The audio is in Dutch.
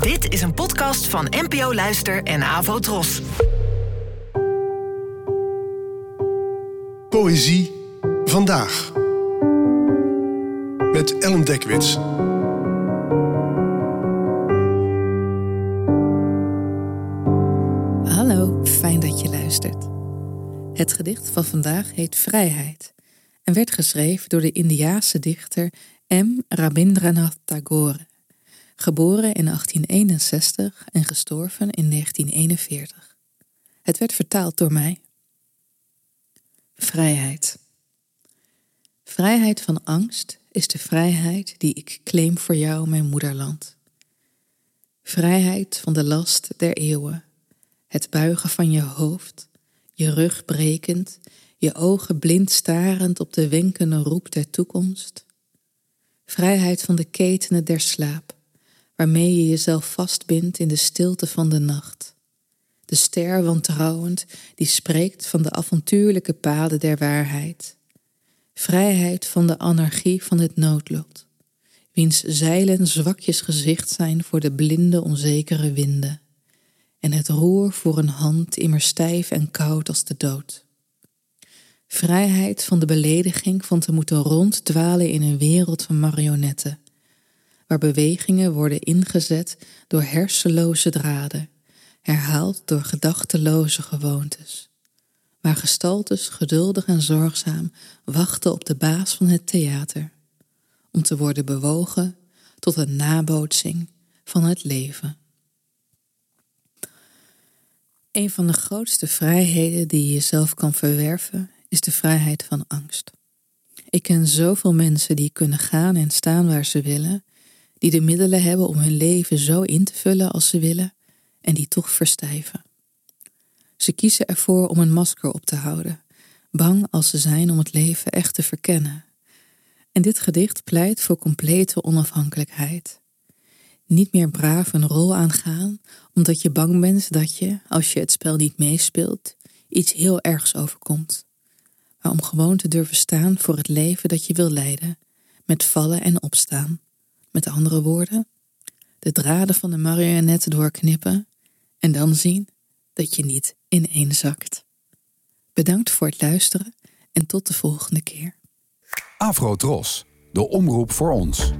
Dit is een podcast van NPO Luister en Avo Tros. Poëzie vandaag. Met Ellen Dekwits. Hallo, fijn dat je luistert. Het gedicht van vandaag heet Vrijheid en werd geschreven door de Indiaanse dichter M. Rabindranath Tagore, geboren in 1861 en gestorven in 1941. Het werd vertaald door mij. Vrijheid. Vrijheid van angst is de vrijheid die ik claim voor jou, mijn moederland. Vrijheid van de last der eeuwen, het buigen van je hoofd, je rug brekend, je ogen blind starend op de wenkende roep der toekomst. Vrijheid van de ketenen der slaap, waarmee je jezelf vastbindt in de stilte van de nacht. De ster wantrouwend die spreekt van de avontuurlijke paden der waarheid. Vrijheid van de anarchie van het noodlot, wiens zeilen zwakjes gezicht zijn voor de blinde onzekere winden, en het roer voor een hand immer stijf en koud als de dood. Vrijheid van de belediging van te moeten ronddwalen in een wereld van marionetten, waar bewegingen worden ingezet door hersenloze draden, herhaald door gedachteloze gewoontes, waar gestaltes geduldig en zorgzaam wachten op de baas van het theater, om te worden bewogen tot een nabootsing van het leven. Een van de grootste vrijheden die je jezelf kan verwerven is de vrijheid van angst. Ik ken zoveel mensen die kunnen gaan en staan waar ze willen, die de middelen hebben om hun leven zo in te vullen als ze willen en die toch verstijven. Ze kiezen ervoor om een masker op te houden, bang als ze zijn om het leven echt te verkennen. En dit gedicht pleit voor complete onafhankelijkheid. Niet meer braaf een rol aangaan, omdat je bang bent dat je, als je het spel niet meespeelt, iets heel ergs overkomt maar om gewoon te durven staan voor het leven dat je wil leiden, met vallen en opstaan. Met andere woorden, de draden van de marionet doorknippen en dan zien dat je niet ineenzakt. Bedankt voor het luisteren en tot de volgende keer. Afro Tros, de omroep voor ons.